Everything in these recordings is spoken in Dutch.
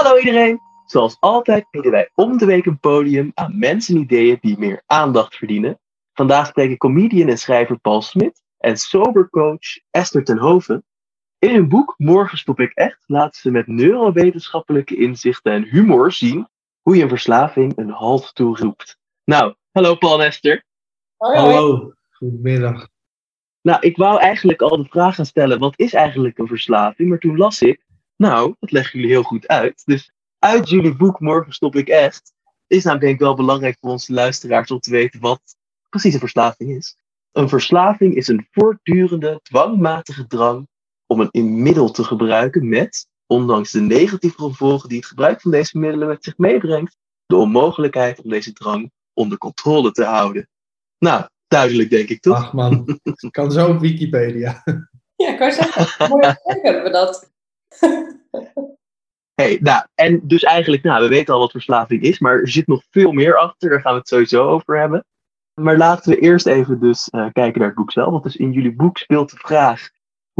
Hallo iedereen! Zoals altijd bieden wij om de week een podium aan mensen en ideeën die meer aandacht verdienen. Vandaag spreken comedian en schrijver Paul Smit en sobercoach Esther ten Hoven. In hun boek Morgen stop ik echt laten ze met neurowetenschappelijke inzichten en humor zien hoe je een verslaving een halt toeroept. Nou, hallo Paul en Esther. Hoi, hoi. Hallo, goedemiddag. Nou, ik wou eigenlijk al de vraag gaan stellen, wat is eigenlijk een verslaving? Maar toen las ik, nou, dat leggen jullie heel goed uit. Dus uit jullie boek Morgen stop ik echt, is nou denk ik wel belangrijk voor onze luisteraars om te weten wat precies een verslaving is. Een verslaving is een voortdurende, dwangmatige drang om een middel te gebruiken met, ondanks de negatieve gevolgen die het gebruik van deze middelen met zich meebrengt, de onmogelijkheid om deze drang onder controle te houden. Nou, duidelijk denk ik toch? Ach man, het kan zo op Wikipedia. Ja, ik wou zeggen, mooi hebben we dat. Hey, nou, en dus eigenlijk, nou, we weten al wat verslaving is, maar er zit nog veel meer achter. Daar gaan we het sowieso over hebben. Maar laten we eerst even dus eh, kijken naar het boek zelf. Want dus in jullie boek speelt de vraag,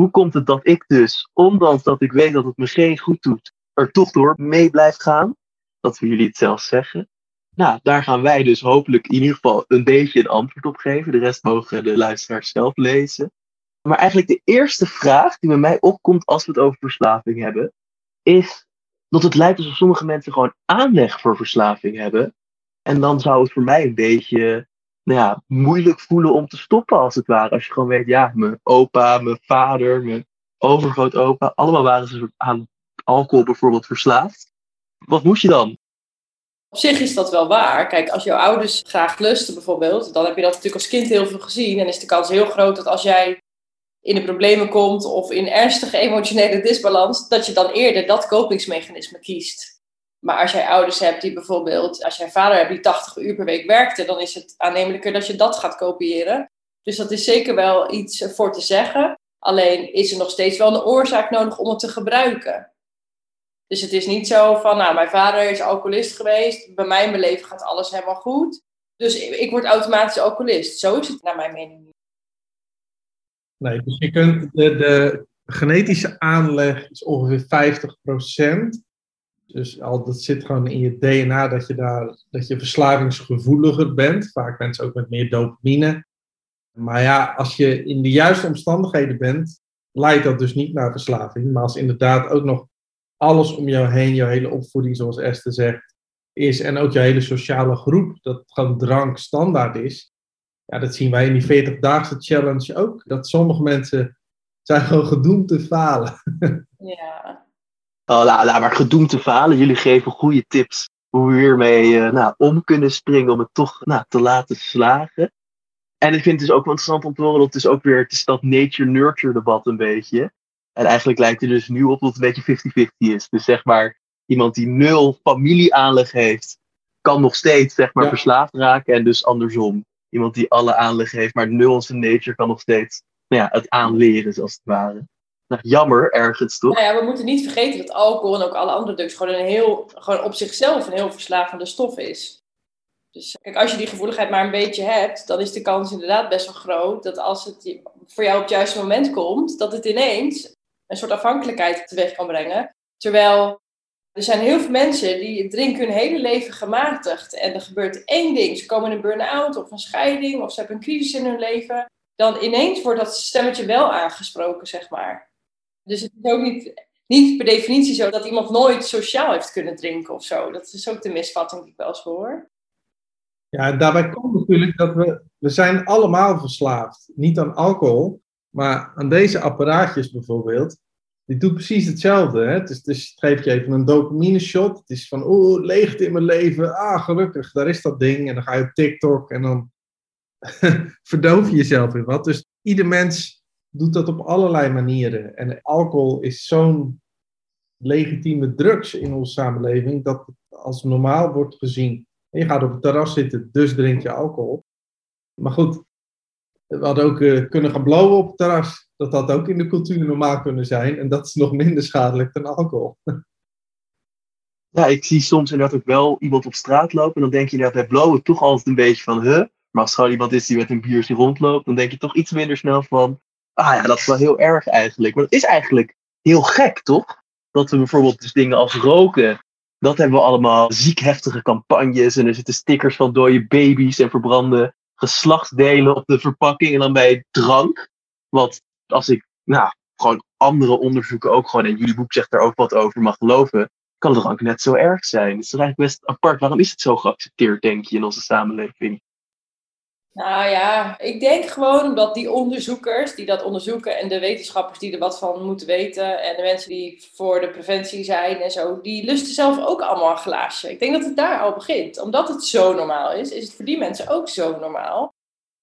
hoe komt het dat ik dus, ondanks dat ik weet dat het me geen goed doet, er toch door mee blijf gaan? Dat we jullie het zelf zeggen. Nou, daar gaan wij dus hopelijk in ieder geval een beetje een antwoord op geven. De rest mogen de luisteraars zelf lezen. Maar eigenlijk de eerste vraag die bij mij opkomt als we het over verslaving hebben, is dat het lijkt alsof sommige mensen gewoon aanleg voor verslaving hebben. En dan zou het voor mij een beetje nou ja, moeilijk voelen om te stoppen, als het ware. Als je gewoon weet, ja, mijn opa, mijn vader, mijn overgrootopa, allemaal waren ze aan alcohol bijvoorbeeld verslaafd. Wat moest je dan? Op zich is dat wel waar. Kijk, als jouw ouders graag lusten bijvoorbeeld, dan heb je dat natuurlijk als kind heel veel gezien. En is de kans heel groot dat als jij in de problemen komt of in ernstige emotionele disbalans, dat je dan eerder dat kopingsmechanisme kiest. Maar als jij ouders hebt die bijvoorbeeld, als jij vader hebt die 80 uur per week werkte, dan is het aannemelijker dat je dat gaat kopiëren. Dus dat is zeker wel iets voor te zeggen. Alleen is er nog steeds wel een oorzaak nodig om het te gebruiken. Dus het is niet zo van, nou, mijn vader is alcoholist geweest, bij mijn leven gaat alles helemaal goed. Dus ik word automatisch alcoholist. Zo is het naar mijn mening niet. Nee, dus je kunt, de, de genetische aanleg is ongeveer 50%. Dus al, dat zit gewoon in je DNA dat je, daar, dat je verslavingsgevoeliger bent. Vaak mensen ook met meer dopamine. Maar ja, als je in de juiste omstandigheden bent, leidt dat dus niet naar verslaving. Maar als inderdaad ook nog alles om jou heen, jouw hele opvoeding, zoals Esther zegt, is. En ook je hele sociale groep, dat gewoon drank standaard is. Ja, dat zien wij in die 40-daagse challenge ook. Dat sommige mensen zijn gewoon gedoemd te falen. Ja. Oh, nou, nou, maar gedoemd te falen. Jullie geven goede tips hoe we hiermee uh, nou, om kunnen springen om het toch nou, te laten slagen. En ik vind het dus ook wel interessant om te horen dat het dus ook weer het is dat nature-nurture debat een beetje. En eigenlijk lijkt het dus nu op dat het een beetje 50-50 is. Dus zeg maar, iemand die nul familieaanleg heeft, kan nog steeds zeg maar, Ja. verslaafd raken. En dus andersom. Iemand die alle aanleg heeft, maar nul in zijn nature, kan nog steeds nou ja, het aanleren, zoals het ware. Nou, jammer, ergens toch? Nou ja, we moeten niet vergeten dat alcohol en ook alle andere drugs gewoon, een heel, gewoon op zichzelf een heel verslavende stof is. Dus kijk, als je die gevoeligheid maar een beetje hebt, dan is de kans inderdaad best wel groot dat als het voor jou op het juiste moment komt, dat het ineens een soort afhankelijkheid teweeg kan brengen. Terwijl er zijn heel veel mensen die drinken hun hele leven gematigd en er gebeurt één ding. Ze komen in een burn-out of een scheiding of ze hebben een crisis in hun leven. Dan ineens wordt dat stemmetje wel aangesproken, zeg maar. Dus het is ook niet, niet per definitie zo dat iemand nooit sociaal heeft kunnen drinken of zo. Dat is ook de misvatting die ik wel eens hoor. Ja, daarbij komt natuurlijk dat we, we zijn allemaal verslaafd. Niet aan alcohol, maar aan deze apparaatjes bijvoorbeeld. Die doet precies hetzelfde. Hè? Het, is, dus het geeft je even een dopamine shot. Het is van, oeh, leegte in mijn leven. Ah, gelukkig, daar is dat ding. En dan ga je op TikTok en dan verdoof je jezelf in wat. Dus ieder mens doet dat op allerlei manieren. En alcohol is zo'n legitieme drugs in onze samenleving dat het als normaal wordt gezien. En je gaat op het terras zitten, dus drink je alcohol. Maar goed, We hadden ook eh, kunnen gaan blowen op het terras. Dat had ook in de cultuur normaal kunnen zijn. En dat is nog minder schadelijk dan alcohol. Ja, ik zie soms inderdaad ook wel iemand op straat lopen. En dan denk je inderdaad bij blowen toch altijd een beetje van, huh? Maar als er gewoon iemand is die met een biertje rondloopt, dan denk je toch iets minder snel van, ah ja, dat is wel heel erg eigenlijk. Maar dat is eigenlijk heel gek, toch? Dat we bijvoorbeeld dus dingen als roken, dat hebben we allemaal ziek heftige campagnes. En er zitten stickers van dode baby's en verbrande geslachtsdelen op de verpakking. En dan bij drank. Wat als ik, nou, gewoon andere onderzoeken ook gewoon, en jullie boek zegt daar ook wat over, mag geloven, kan drank net zo erg zijn. Het is eigenlijk best apart. Waarom is het zo geaccepteerd, denk je, in onze samenleving? Nou ja, ik denk gewoon omdat die onderzoekers die dat onderzoeken en de wetenschappers die er wat van moeten weten en de mensen die voor de preventie zijn en zo, die lusten zelf ook allemaal een glaasje. Ik denk dat het daar al begint. Omdat het zo normaal is, is het voor die mensen ook zo normaal.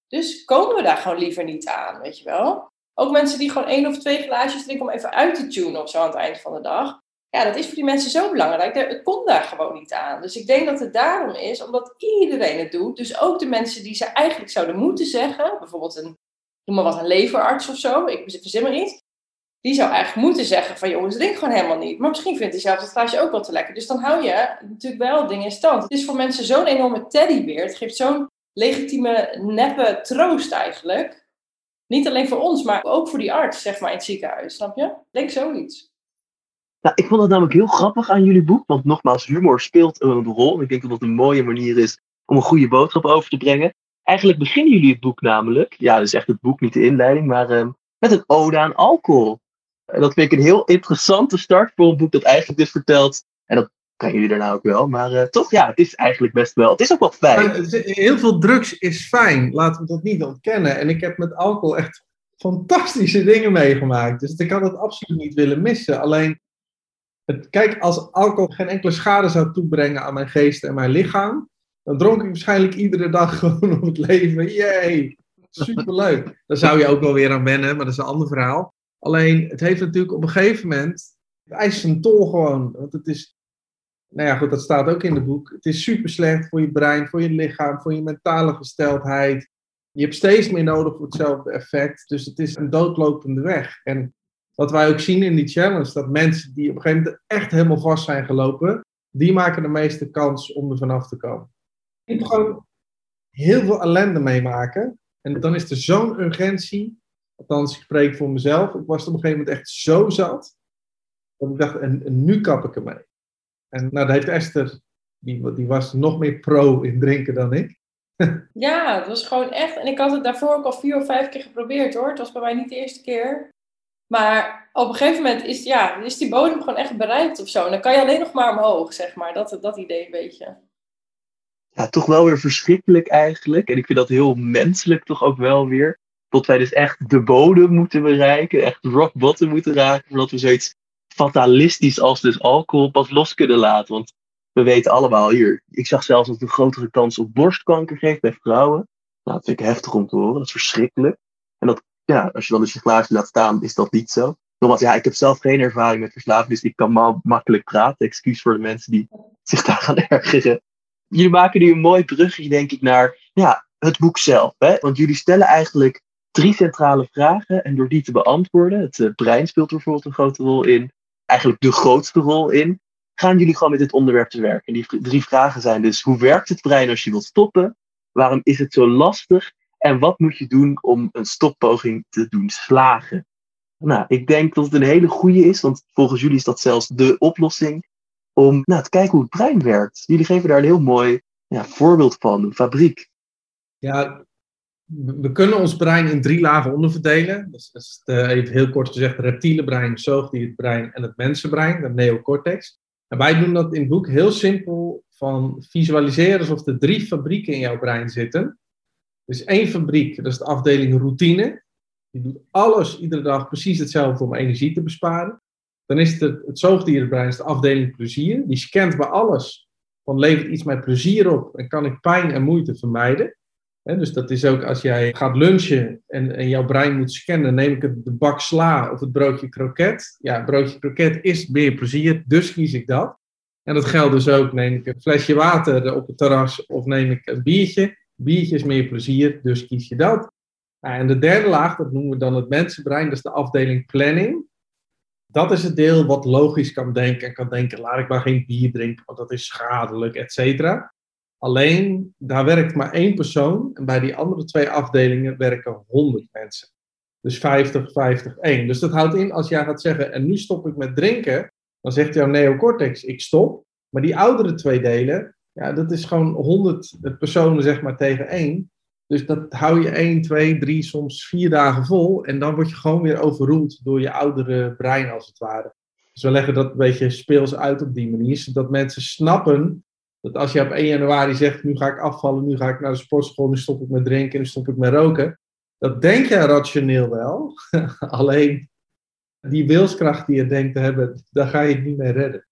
Dus komen we daar gewoon liever niet aan, weet je wel? Ook mensen die gewoon één of twee glaasjes drinken om even uit te tunen of zo aan het eind van de dag. Ja, dat is voor die mensen zo belangrijk. Het komt daar gewoon niet aan. Dus ik denk dat het daarom is, omdat iedereen het doet. Dus ook de mensen die ze eigenlijk zouden moeten zeggen, bijvoorbeeld een, noem maar wat, een leverarts of zo, ik verzin maar iets. Die zou eigenlijk moeten zeggen van jongens, drink gewoon helemaal niet. Maar misschien vindt hij zelf dat glaasje ook wel te lekker. Dus dan hou je natuurlijk wel dingen in stand. Het is voor mensen zo'n enorme teddybeer. Het geeft zo'n legitieme, neppe troost eigenlijk. Niet alleen voor ons, maar ook voor die arts, zeg maar, in het ziekenhuis. Snap je? Denk zoiets. Nou, ik vond het namelijk heel grappig aan jullie boek. Want nogmaals, humor speelt een rol. En ik denk dat dat een mooie manier is om een goede boodschap over te brengen. Eigenlijk beginnen jullie het boek namelijk, ja, dat is echt het boek, niet de inleiding, maar uh, met een ode aan alcohol. En dat vind ik een heel interessante start voor een boek dat eigenlijk dit vertelt. En dat brengen jullie daarna ook wel. Maar uh, toch, ja, het is eigenlijk best wel, het is ook wel fijn. Heel veel drugs is fijn, laten we dat niet ontkennen. En ik heb met alcohol echt fantastische dingen meegemaakt. Dus ik had het absoluut niet willen missen. Alleen, het, kijk, als alcohol geen enkele schade zou toebrengen aan mijn geest en mijn lichaam, dan dronk ik waarschijnlijk iedere dag gewoon om het leven. Jee, superleuk. Daar zou je ook wel weer aan wennen, maar dat is een ander verhaal. Alleen, het heeft natuurlijk op een gegeven moment, het eist een tol gewoon. Want het is, nou ja goed, dat staat ook in het boek. Het is super slecht voor je brein, voor je lichaam, voor je mentale gesteldheid. Je hebt steeds meer nodig voor hetzelfde effect. Dus het is een doodlopende weg. En wat wij ook zien in die challenge, dat mensen die op een gegeven moment echt helemaal vast zijn gelopen, die maken de meeste kans om er vanaf te komen. Je moet gewoon heel veel ellende meemaken. En dan is er zo'n urgentie. Althans, ik spreek voor mezelf. Ik was op een gegeven moment echt zo zat. Dat ik dacht, en, nu kap ik ermee. En nou, dat heeft Esther, die, die was nog meer pro in drinken dan ik. Ja, het was gewoon echt. En ik had het daarvoor ook al vier of vijf keer geprobeerd hoor. Het was bij mij niet de eerste keer. Maar op een gegeven moment is, ja, is die bodem gewoon echt bereikt of zo. En dan kan je alleen nog maar omhoog, zeg maar. Dat, dat idee een beetje. Ja, toch wel weer verschrikkelijk eigenlijk. En ik vind dat heel menselijk toch ook wel weer. Dat wij dus echt de bodem moeten bereiken. Echt rock bottom moeten raken. Voordat we zoiets fatalistisch als dus alcohol pas los kunnen laten. Want we weten allemaal hier. Ik zag zelfs dat het een grotere kans op borstkanker geeft bij vrouwen. Nou, dat vind ik heftig om te horen. Dat is verschrikkelijk. En dat ja, als je dan je glaasje laat staan, is dat niet zo. Nogmaals, ja, ik heb zelf geen ervaring met verslaving, dus ik kan maar makkelijk praten. Excuus voor de mensen die zich daar gaan ergeren. Jullie maken nu een mooi brugje, denk ik, naar ja, het boek zelf. Hè? Want jullie stellen eigenlijk drie centrale vragen. En door die te beantwoorden, het uh, brein speelt bijvoorbeeld een grote rol in. Eigenlijk de grootste rol in. Gaan jullie gewoon met dit onderwerp te werken. En die drie vragen zijn dus, hoe werkt het brein als je wilt stoppen? Waarom is het zo lastig? En wat moet je doen om een stoppoging te doen slagen? Nou, ik denk dat het een hele goede is, want volgens jullie is dat zelfs de oplossing om nou, te kijken hoe het brein werkt. Jullie geven daar een heel mooi ja, voorbeeld van, een fabriek. Ja, we kunnen ons brein in drie lagen onderverdelen. Dus, is uh, even heel kort gezegd, het reptiele brein, zoogdierbrein en het mensenbrein, de neocortex. En wij doen dat in het boek heel simpel van visualiseren alsof er drie fabrieken in jouw brein zitten. Dus één fabriek, dat is de afdeling routine. Die doet alles iedere dag precies hetzelfde om energie te besparen. Dan is het het zoogdierenbrein, de afdeling plezier. Die scant bij alles. Van levert iets mij plezier op en kan ik pijn en moeite vermijden. dus dat is ook als jij gaat lunchen en, en jouw brein moet scannen, neem ik de bak sla of het broodje kroket. Ja, broodje kroket is meer plezier, dus kies ik dat. En dat geldt dus ook, neem ik een flesje water op het terras of neem ik een biertje biertjes meer plezier, dus kies je dat. Nou, en de derde laag, dat noemen we dan het mensenbrein, dat is de afdeling planning. Dat is het deel wat logisch kan denken en kan denken, laat ik maar geen bier drinken, want dat is schadelijk, et cetera. Alleen, daar werkt maar één persoon en bij die andere twee afdelingen werken 100 mensen. Dus 50, 50, 1. Dus dat houdt in, als jij gaat zeggen, en nu stop ik met drinken, dan zegt jouw neocortex, ik stop. Maar die oudere twee delen, ja, dat is gewoon 100 personen zeg maar tegen één. Dus dat hou je 1, 2, 3, soms vier dagen vol. En dan word je gewoon weer overroeld door je oudere brein, als het ware. Dus we leggen dat een beetje speels uit op die manier. Zodat mensen snappen dat als je op 1 januari zegt: Nu ga ik afvallen, nu ga ik naar de sportschool, nu stop ik met drinken, nu stop ik met roken. Dat denk je rationeel wel. Alleen die wilskracht die je denkt te hebben, daar ga je het niet mee redden.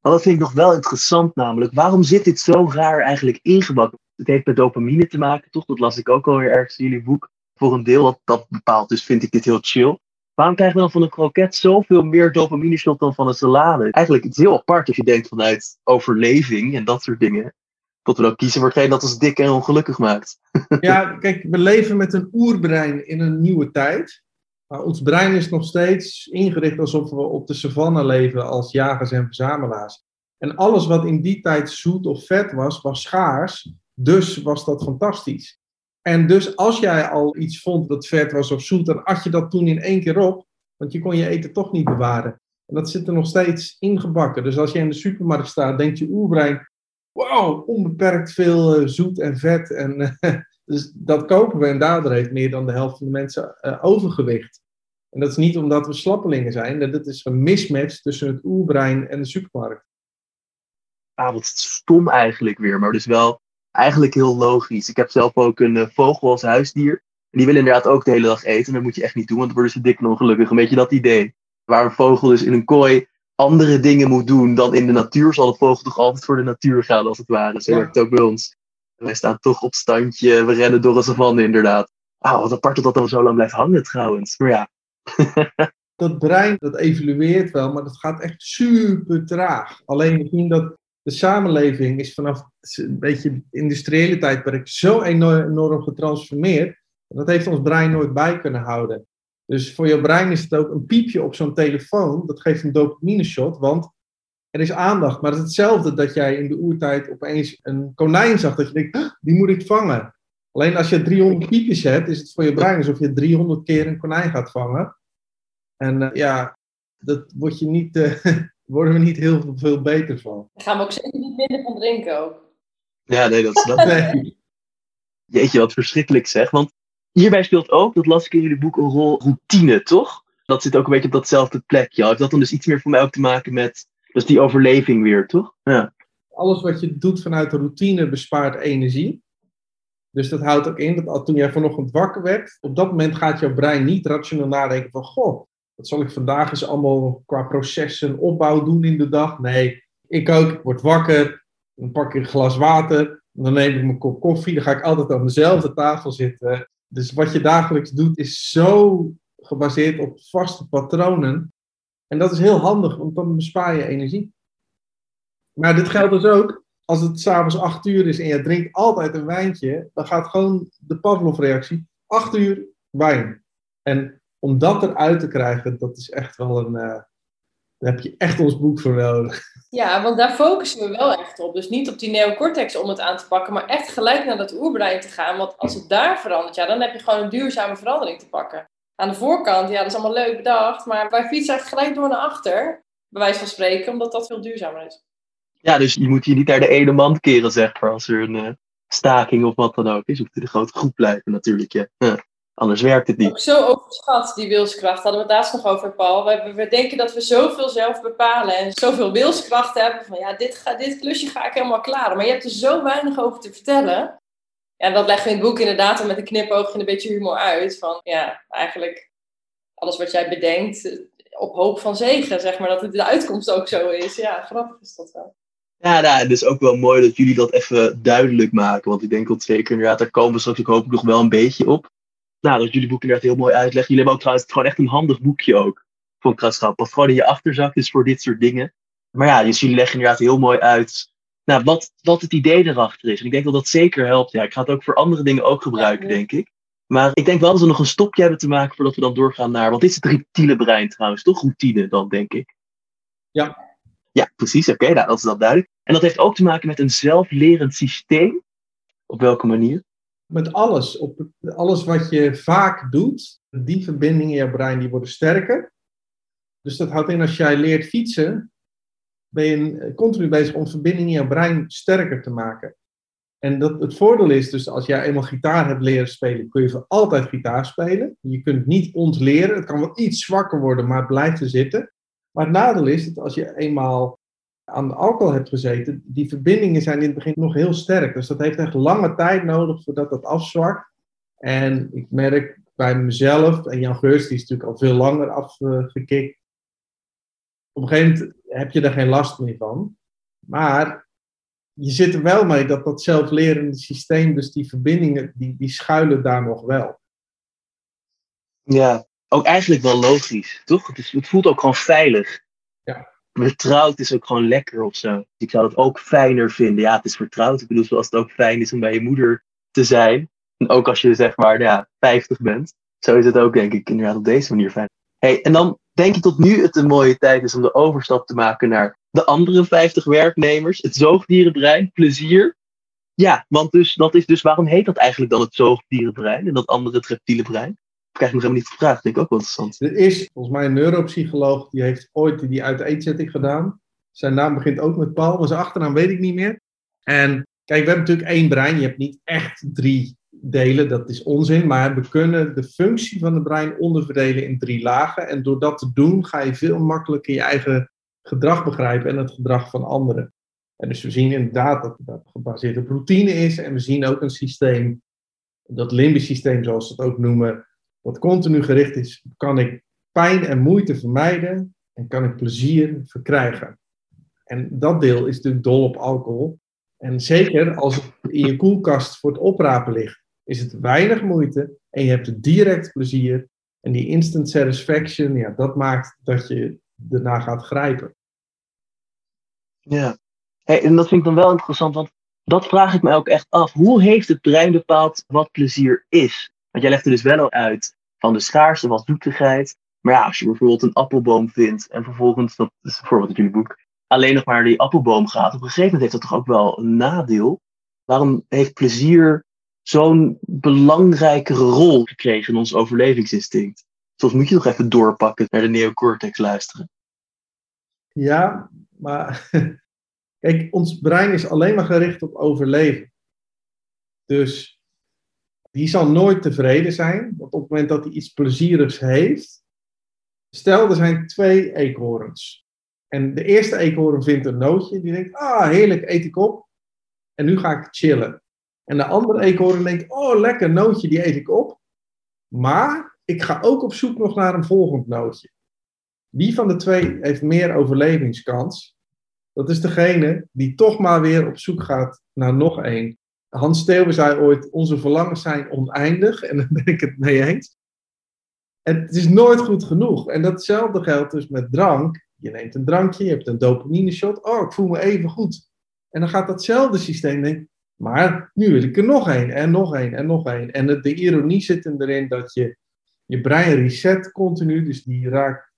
Maar dat vind ik nog wel interessant namelijk. Waarom zit dit zo raar eigenlijk ingebakken? Het heeft met dopamine te maken, toch? Dat las ik ook alweer ergens in jullie boek. Voor een deel dat dat bepaalt, dus vind ik dit heel chill. Waarom krijgen we dan van een kroket zoveel meer dopamine shot dan van een salade? Eigenlijk het is heel apart als je denkt vanuit overleving en dat soort dingen. Tot we dan kiezen voor hetgeen dat ons dik en ongelukkig maakt. Ja, kijk, we leven met een oerbrein in een nieuwe tijd. Ons brein is nog steeds ingericht alsof we op de savanne leven als jagers en verzamelaars. En alles wat in die tijd zoet of vet was, was schaars. Dus was dat fantastisch. En dus als jij al iets vond dat vet was of zoet, dan at je dat toen in één keer op. Want je kon je eten toch niet bewaren. En dat zit er nog steeds ingebakken. Dus als je in de supermarkt staat, denkt je oerbrein, wow, onbeperkt veel uh, zoet en vet. En, uh, dus dat kopen we en daardoor heeft meer dan de helft van de mensen uh, overgewicht. En dat is niet omdat we slappelingen zijn, dat is een mismatch tussen het oerbrein en de supermarkt. Ah, wat stom eigenlijk weer, maar dus wel eigenlijk heel logisch. Ik heb zelf ook een vogel als huisdier. En die wil inderdaad ook de hele dag eten. En dat moet je echt niet doen, want dan worden ze dik en ongelukkig. Een beetje dat idee. Waar een vogel dus in een kooi andere dingen moet doen dan in de natuur, zal de vogel toch altijd voor de natuur gaan, als het ware. Zo werkt het ook bij ons. Wij staan toch op standje, we rennen door een savanne inderdaad. Ah, wat apart dat dat dan zo lang blijft hangen trouwens. Maar ja. dat brein, dat evolueert wel, maar dat gaat echt super traag. Alleen we zien dat de samenleving is vanaf een beetje industriële tijdperk zo enorm, getransformeerd. Dat heeft ons brein nooit bij kunnen houden. Dus voor je brein is het ook een piepje op zo'n telefoon. Dat geeft een dopamine shot, want er is aandacht. Maar het is hetzelfde dat jij in de oertijd opeens een konijn zag. Dat je denkt, die moet ik vangen. Alleen als je 300 piepjes hebt, is het voor je brein alsof je 300 keer een konijn gaat vangen. En uh, ja, dat word je niet, uh, worden we niet heel veel beter van. Daar gaan we ook zeker niet minder van drinken ook. Ja, nee, dat snap ik. Jeetje, wat verschrikkelijk zeg. Want Hierbij speelt ook, dat las ik in jullie boek, een rol routine, toch? Dat zit ook een beetje op datzelfde plekje. Heeft dat dan dus iets meer voor mij ook te maken met dus die overleving weer, toch? Ja. Alles wat je doet vanuit de routine bespaart energie. Dus dat houdt ook in dat toen jij vanochtend wakker werd, op dat moment gaat jouw brein niet rationeel nadenken van, goh, wat zal ik vandaag eens allemaal qua processen, opbouw doen in de dag? Nee, ik ook, ik word wakker, dan pak ik een glas water, dan neem ik mijn kop koffie, dan ga ik altijd aan dezelfde tafel zitten dus wat je dagelijks doet is zo gebaseerd op vaste patronen. En dat is heel handig, want dan bespaar je energie. Maar dit geldt dus ook als het s'avonds acht uur is en je drinkt altijd een wijntje, dan gaat gewoon de Pavlov-reactie acht uur wijn. En om dat eruit te krijgen, dat is echt wel een. Uh, daar heb je echt ons boek voor nodig. Ja, want daar focussen we wel echt op. Dus niet op die neocortex om het aan te pakken, maar echt gelijk naar dat oerbrein te gaan. Want als het daar verandert, ja, dan heb je gewoon een duurzame verandering te pakken. Aan de voorkant, ja, dat is allemaal leuk bedacht, maar wij fietsen eigenlijk gelijk door naar achter, bij wijze van spreken, omdat dat veel duurzamer is. Ja, dus je moet je niet naar de ene man keren, zeg maar, als er een uh, staking of wat dan ook is. Je moet in de grote groep blijven natuurlijk, ja. ja. Anders werkt het niet. Ook zo overschat, die wilskracht. Hadden we het laatst nog over, Paul. We, we, denken dat we zoveel zelf bepalen en zoveel wilskracht hebben. Van ja, dit, ga, dit klusje ga ik helemaal klaren. Maar je hebt er zo weinig over te vertellen. Ja, dat leggen we in het boek inderdaad met een knipoog en een beetje humor uit. Van ja, eigenlijk alles wat jij bedenkt, op hoop van zegen, zeg maar. Dat het de uitkomst ook zo is. Ja, grappig is dat wel. Ja, nou, het is ook wel mooi dat jullie dat even duidelijk maken. Want ik denk dat zeker inderdaad, daar komen we straks ook hopelijk nog wel een beetje op nou, dat jullie boek inderdaad heel mooi uitleggen. Jullie hebben ook trouwens gewoon echt een handig boekje ook. Voor kruidschap. Wat gewoon in je achterzak is voor dit soort dingen. Maar ja, dus jullie leggen inderdaad heel mooi uit. Nou, wat, wat het idee erachter is. En ik denk dat dat zeker helpt. Ja, ik ga het ook voor andere dingen ook gebruiken, denk ik. Maar ik denk wel dat we nog een stopje hebben te maken voordat we dan doorgaan naar. Want dit is het reptiele brein trouwens, toch? Routine dan, denk ik. Ja. Ja, precies. Oké, nou, dat is dan duidelijk. En dat heeft ook te maken met een zelflerend systeem. Op welke manier? Met alles. Op alles wat je vaak doet, die verbindingen in je brein die worden sterker. Dus dat houdt in als jij leert fietsen, ben je continu bezig om verbindingen in je brein sterker te maken. En dat, het voordeel is dus, als jij eenmaal gitaar hebt leren spelen, kun je voor altijd gitaar spelen. Je kunt niet ontleren. Het kan wel iets zwakker worden, maar het blijft er zitten. Maar het nadeel is dat als je eenmaal aan de alcohol hebt gezeten, die verbindingen zijn in het begin nog heel sterk. Dus dat heeft echt lange tijd nodig voordat dat afzwakt. En ik merk bij mezelf, en Jan Geurts die is natuurlijk al veel langer afgekikt. Op een gegeven moment heb je er geen last meer van. Maar je zit er wel mee dat dat zelflerende systeem, dus die verbindingen, die, die schuilen daar nog wel. Ja, ook eigenlijk wel logisch, toch? Het, is, het voelt ook gewoon veilig. Ja. Vertrouwd is ook gewoon lekker of zo. Ik zou het ook fijner vinden. Ja, het is vertrouwd. Ik bedoel, zoals het ook fijn is om bij je moeder te zijn. En ook als je zeg maar ja, 50 bent. Zo is het ook denk ik inderdaad op deze manier fijn. Hey, en dan denk je tot nu het een mooie tijd is om de overstap te maken naar de andere 50 werknemers. Het zoogdierenbrein, plezier. Ja, want dus, dat is dus waarom heet dat eigenlijk dan het zoogdierenbrein en dat andere het reptiele brein? Ik krijg nog helemaal niet gevraagd, denk ik ook wel interessant. Er is volgens mij een neuropsycholoog die heeft ooit die uit de eetzetting gedaan. Zijn naam begint ook met Paul, maar zijn achternaam weet ik niet meer. En kijk, we hebben natuurlijk één brein. Je hebt niet echt drie delen, dat is onzin. Maar we kunnen de functie van het brein onderverdelen in drie lagen. En door dat te doen ga je veel makkelijker je eigen gedrag begrijpen en het gedrag van anderen. En dus we zien inderdaad dat dat gebaseerd op routine is. En we zien ook een systeem, dat limbisch systeem zoals ze het ook noemen, wat continu gericht is. Kan ik pijn en moeite vermijden en kan ik plezier verkrijgen? En dat deel is natuurlijk dol op alcohol. En zeker als het in je koelkast voor het oprapen ligt, is het weinig moeite en je hebt direct plezier. En die instant satisfaction, ja, dat maakt dat je erna gaat grijpen. Ja, hey, en dat vind ik dan wel interessant, want dat vraag ik me ook echt af. Hoe heeft het brein bepaald wat plezier is? Want jij legt er dus wel al uit van de schaarste wat zoetigheid. Maar ja, als je bijvoorbeeld een appelboom vindt en vervolgens, dat is bijvoorbeeld in jullie boek, alleen nog maar die appelboom gaat, op een gegeven moment heeft dat toch ook wel een nadeel. Waarom heeft plezier zo'n belangrijke rol gekregen in ons overlevingsinstinct? Soms moet je nog even doorpakken naar de neocortex luisteren. Ja, maar kijk, ons brein is alleen maar gericht op overleven. Dus die zal nooit tevreden zijn, want op het moment dat hij iets plezierigs heeft, stel er zijn twee eekhoorns. En de eerste eekhoorn vindt een nootje, die denkt, ah heerlijk, eet ik op. En nu ga ik chillen. En de andere eekhoorn denkt, oh lekker, nootje, die eet ik op. Maar ik ga ook op zoek nog naar een volgend nootje. Wie van de twee heeft meer overlevingskans? Dat is degene die toch maar weer op zoek gaat naar nog één. Hans Steeuwen zei ooit: Onze verlangens zijn oneindig. En daar ben ik het mee eens. En het is nooit goed genoeg. En datzelfde geldt dus met drank. Je neemt een drankje, je hebt een dopamine shot. Oh, ik voel me even goed. En dan gaat datzelfde systeem denken: Maar nu wil ik er nog één, en nog één, en nog één. En de, ironie zit erin dat je je brein reset continu. Dus die raakt,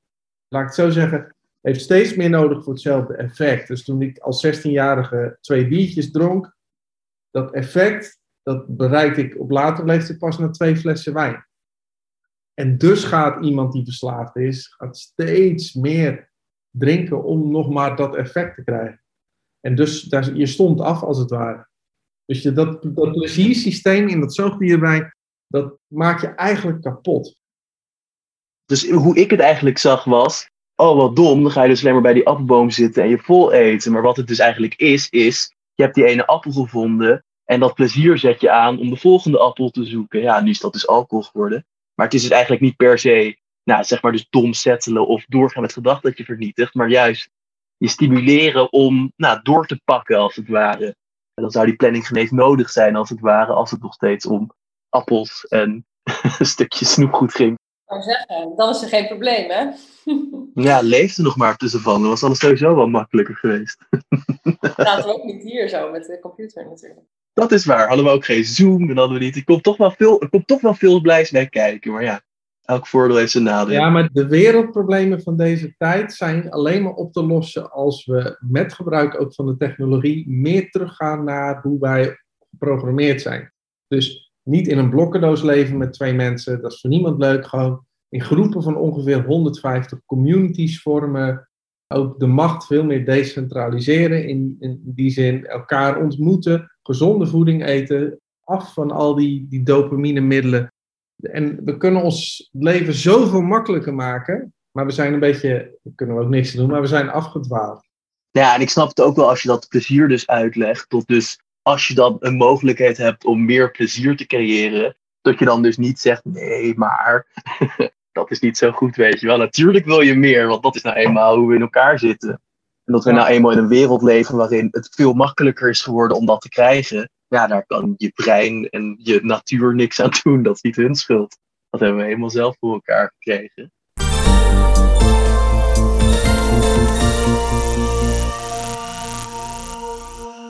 laat ik het zo zeggen, heeft steeds meer nodig voor hetzelfde effect. Dus toen ik als 16-jarige twee biertjes dronk, dat effect, dat bereik ik op later leeftijd pas na twee flessen wijn. En dus gaat iemand die verslaafd is, gaat steeds meer drinken om nog maar dat effect te krijgen. En dus daar, je stond af als het ware. Dus je, dat, pleziersysteem in dat zoogdierbrein, dat maak je eigenlijk kapot. Dus hoe ik het eigenlijk zag was, oh wat dom, dan ga je dus alleen maar bij die appelboom zitten en je vol eten. Maar wat het dus eigenlijk is, is, je hebt die ene appel gevonden en dat plezier zet je aan om de volgende appel te zoeken. Ja, nu is dat dus alcohol geworden. Maar het is dus eigenlijk niet per se, nou zeg maar dus dom settelen of doorgaan met gedacht dat je vernietigt. Maar juist je stimuleren om nou, door te pakken als het ware. En dan zou die planning genees nodig zijn als het ware, als het nog steeds om appels en een stukje snoepgoed ging zou zeggen, dan is er geen probleem, hè? ja, leefde nog maar tussen van. Dan was alles sowieso wel makkelijker geweest. Laten we ook niet hier zo met de computer natuurlijk. Dat is waar. Hadden we ook geen Zoom, dan hadden we niet. Er komt toch wel veel, er komt toch wel veel blijs bij kijken. Maar ja, elk voordeel heeft zijn nadeel. Ja, maar de wereldproblemen van deze tijd zijn alleen maar op te lossen als we met gebruik ook van de technologie meer teruggaan naar hoe wij geprogrammeerd zijn. Dus niet in een blokkendoos leven met twee mensen, dat is voor niemand leuk. Gewoon in groepen van ongeveer 150 communities vormen. Ook de macht veel meer decentraliseren. In, in die zin elkaar ontmoeten, gezonde voeding eten, af van al die, die dopamine middelen. En we kunnen ons leven zoveel makkelijker maken. Maar we zijn een beetje, we kunnen ook niks doen, maar we zijn afgedwaald. Ja, en ik snap het ook wel als je dat plezier dus uitlegt. Tot dus als je dan een mogelijkheid hebt om meer plezier te creëren. Dat je dan dus niet zegt, nee, maar dat is niet zo goed, weet je wel. Natuurlijk wil je meer, want dat is nou eenmaal hoe we in elkaar zitten. En dat we nou eenmaal in een wereld leven waarin het veel makkelijker is geworden om dat te krijgen. Ja, daar kan je brein en je natuur niks aan doen. Dat is niet hun schuld. Dat hebben we helemaal zelf voor elkaar gekregen.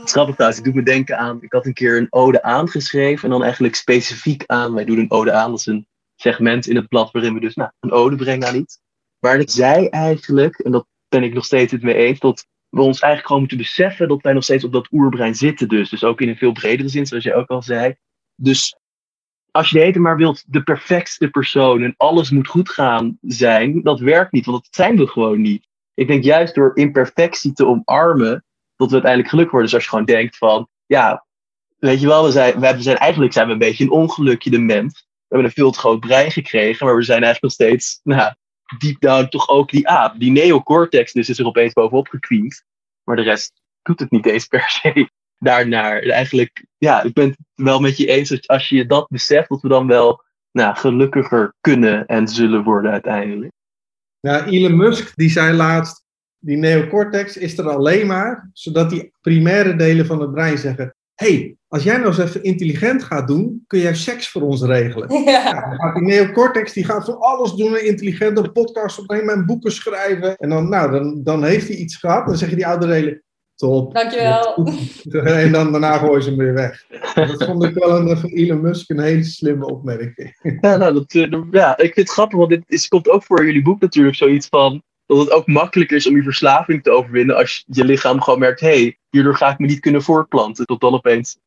Grappig trouwens, ik doe me denken aan, ik had een keer een ode aangeschreven en dan eigenlijk specifiek aan, wij doen een ode aan, is een segment in het blad waarin we dus nou, een ode brengen aan iets. Waar ik zei eigenlijk, en dat ben ik nog steeds het mee eens, we ons eigenlijk gewoon moeten beseffen dat wij nog steeds op dat oerbrein zitten dus. Dus ook in een veel bredere zin, zoals je ook al zei. Dus als je de hele maar wilt de perfectste persoon en alles moet goed gaan zijn, dat werkt niet, want dat zijn we gewoon niet. Ik denk juist door imperfectie te omarmen, dat we uiteindelijk gelukkig worden. Dus als je gewoon denkt van, ja, weet je wel, we zijn, we zijn eigenlijk zijn we een beetje een ongelukje, de mens. We hebben een veel te groot brein gekregen, maar we zijn eigenlijk nog steeds, nou, deep down toch ook die aap. Die neocortex dus is er opeens bovenop gekwiend. Maar de rest doet het niet eens per se daarnaar. Eigenlijk, ja, ik ben het wel met je eens dat als je dat beseft, dat we dan wel nou, gelukkiger kunnen en zullen worden uiteindelijk. Ja, Elon Musk die zei laatst, die neocortex is er alleen maar zodat die primaire delen van het brein zeggen: hey, als jij nou eens even intelligent gaat doen, kun jij seks voor ons regelen. Ja. dan gaat die neocortex, die gaat van alles doen, een intelligente podcast opnemen en boeken schrijven. En dan, nou, dan, dan heeft hij iets gehad, dan zeggen die oude delen, top. Dankjewel. En dan daarna gooien ze hem weer weg. Dat vond ik wel een, van Elon Musk een hele slimme opmerking. Ja, nou, dat, eh, ja, ik vind het grappig, want dit is, komt ook voor jullie boek natuurlijk zoiets van dat het ook makkelijker is om je verslaving te overwinnen als je lichaam gewoon merkt, hé, hey, hierdoor ga ik me niet kunnen voortplanten. Tot dan opeens,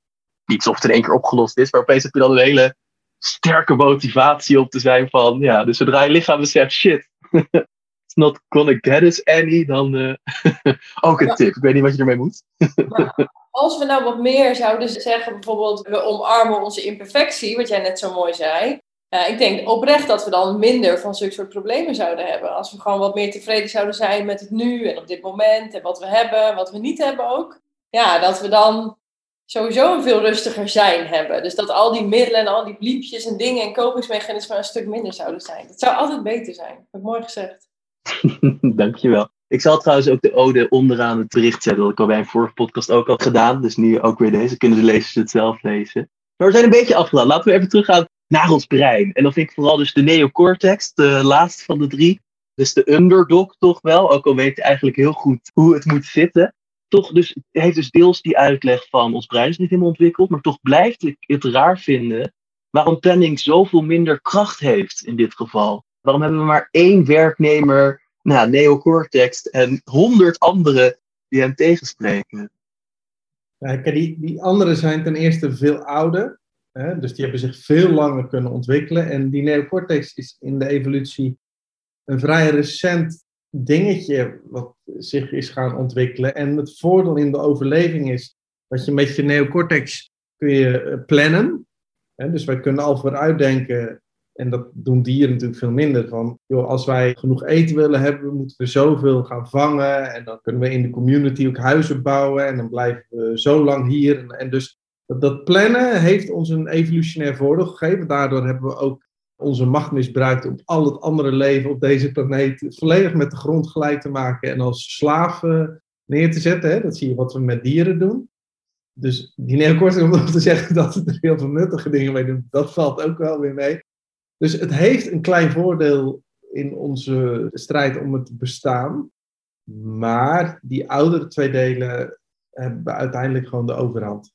niet of het in één keer opgelost is, maar opeens heb je dan een hele sterke motivatie om te zijn van, ja, dus zodra je lichaam beseft, shit, it's not gonna get us any, dan uh, ook een tip. Ik weet niet wat je ermee moet. als we nou wat meer zouden zeggen, bijvoorbeeld, we omarmen onze imperfectie, wat jij net zo mooi zei, uh, ik denk oprecht dat we dan minder van zulke soort problemen zouden hebben. Als we gewoon wat meer tevreden zouden zijn met het nu en op dit moment. En wat we hebben, wat we niet hebben ook. Ja, dat we dan sowieso een veel rustiger zijn hebben. Dus dat al die middelen en al die bliepjes en dingen en kopingsmechanismen een stuk minder zouden zijn. Dat zou altijd beter zijn. Dat mooi gezegd. Dankjewel. Ik zal trouwens ook de ode onderaan het bericht zetten. Dat ik al bij een vorige podcast ook had gedaan. Dus nu ook weer deze. Kunnen de lezers het zelf lezen. Maar we zijn een beetje afgedaan. Laten we even teruggaan naar ons brein. En dan vind ik vooral dus de neocortex, de laatste van de drie. Dus de underdog toch wel, ook al weet je eigenlijk heel goed hoe het moet zitten. Toch dus, heeft dus deels die uitleg van ons brein is niet helemaal ontwikkeld, maar toch blijft ik het raar vinden waarom planning zoveel minder kracht heeft in dit geval. Waarom hebben we maar één werknemer, nou, neocortex, en honderd anderen die hem tegenspreken? Ja, die, die anderen zijn ten eerste veel ouder. Hè? Dus die hebben zich veel langer kunnen ontwikkelen. En die neocortex is in de evolutie een vrij recent dingetje wat zich is gaan ontwikkelen. En het voordeel in de overleving is dat je met je neocortex kun je eh, plannen. Dus wij kunnen al vooruitdenken. En dat doen dieren natuurlijk veel minder. Van, joh, als wij genoeg eten willen hebben, moeten we zoveel gaan vangen. En dan kunnen we in de community ook huizen bouwen. En dan blijven we zo lang hier. En, dus dat plannen heeft ons een evolutionair voordeel gegeven. Daardoor hebben we ook onze macht misbruikt om al het andere leven op deze planeet volledig met de grond gelijk te maken en als slaven neer te zetten. Hè? Dat zie je wat we met dieren doen. Dus die neocortex, om nog te zeggen dat we er heel veel nuttige dingen mee doen, dat valt ook wel weer mee. Dus het heeft een klein voordeel in onze strijd om het bestaan. Maar die oudere twee delen hebben uiteindelijk gewoon de overhand.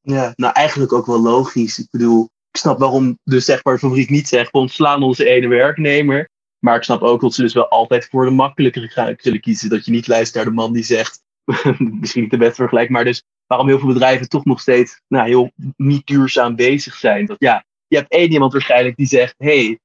Ja, nou eigenlijk ook wel logisch. Ik bedoel, ik snap waarom dus zeg maar fabriek niet zegt, we ontslaan onze ene werknemer. Maar ik snap ook dat ze dus wel altijd voor de makkelijkere zullen kiezen. Dat je niet luistert naar de man die zegt, misschien niet de beste vergelijk, maar dus waarom heel veel bedrijven toch nog steeds nou, heel niet duurzaam bezig zijn. Dat, ja, je hebt één iemand waarschijnlijk die zegt, hey,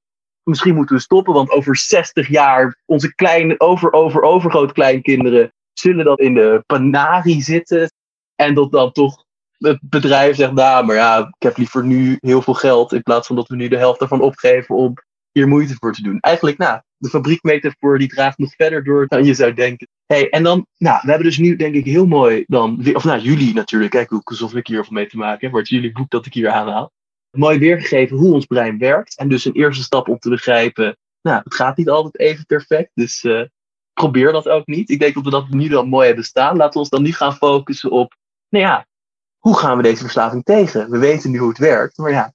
misschien moeten we stoppen, want over 60 jaar onze kleine, over, over, overgroot kleinkinderen zullen dan in de panari zitten. En dat dan toch het bedrijf zegt, nou, maar ja, ik heb liever nu heel veel geld in plaats van dat we nu de helft ervan opgeven om hier moeite voor te doen. Eigenlijk, nou, de fabriekmetafoor die draagt nog verder door dan je zou denken. Hey, en dan, nou, we hebben dus nu denk ik heel mooi dan, of nou, jullie natuurlijk, kijk hoe alsof ik hier van mee te maken heb, wordt jullie boek dat ik hier aanhaal. Mooi weergegeven hoe ons brein werkt. En dus een eerste stap om te begrijpen, nou, het gaat niet altijd even perfect, dus uh, probeer dat ook niet. Ik denk dat we dat nu dan mooi hebben staan. Laten we ons dan nu gaan focussen op, nou ja, hoe gaan we deze verslaving tegen? We weten nu hoe het werkt, maar ja,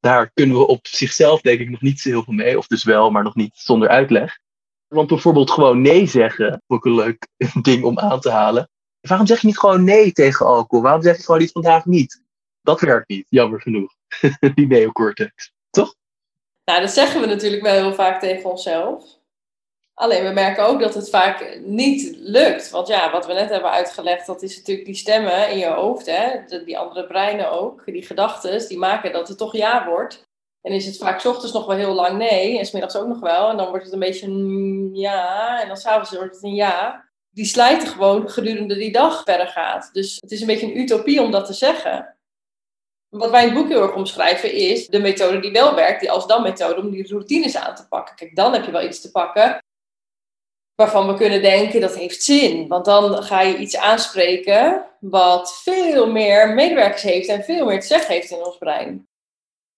daar kunnen we op zichzelf denk ik nog niet zo heel veel mee. Of dus wel, maar nog niet zonder uitleg. Want bijvoorbeeld gewoon nee zeggen, ook een leuk ding om aan te halen. Waarom zeg je niet gewoon nee tegen alcohol? Waarom zeg je gewoon iets vandaag niet? Dat werkt niet, jammer genoeg. Die neocortex, toch? Nou, dat zeggen we natuurlijk wel heel vaak tegen onszelf. Alleen we merken ook dat het vaak niet lukt. Want ja, wat we net hebben uitgelegd, dat is natuurlijk die stemmen in je hoofd, hè? die andere breinen ook, die gedachten, die maken dat het toch ja wordt. En is het vaak ochtends nog wel heel lang nee, en smiddags ook nog wel. En dan wordt het een beetje een ja, en dan s'avonds wordt het een ja. Die slijten gewoon gedurende die dag verder gaat. Dus het is een beetje een utopie om dat te zeggen. Wat wij in het boek heel erg omschrijven is de methode die wel werkt, die als dan methode om die routines aan te pakken. Kijk, dan heb je wel iets te pakken waarvan we kunnen denken dat heeft zin. Want dan ga je iets aanspreken wat veel meer medewerkers heeft en veel meer te zeggen heeft in ons brein.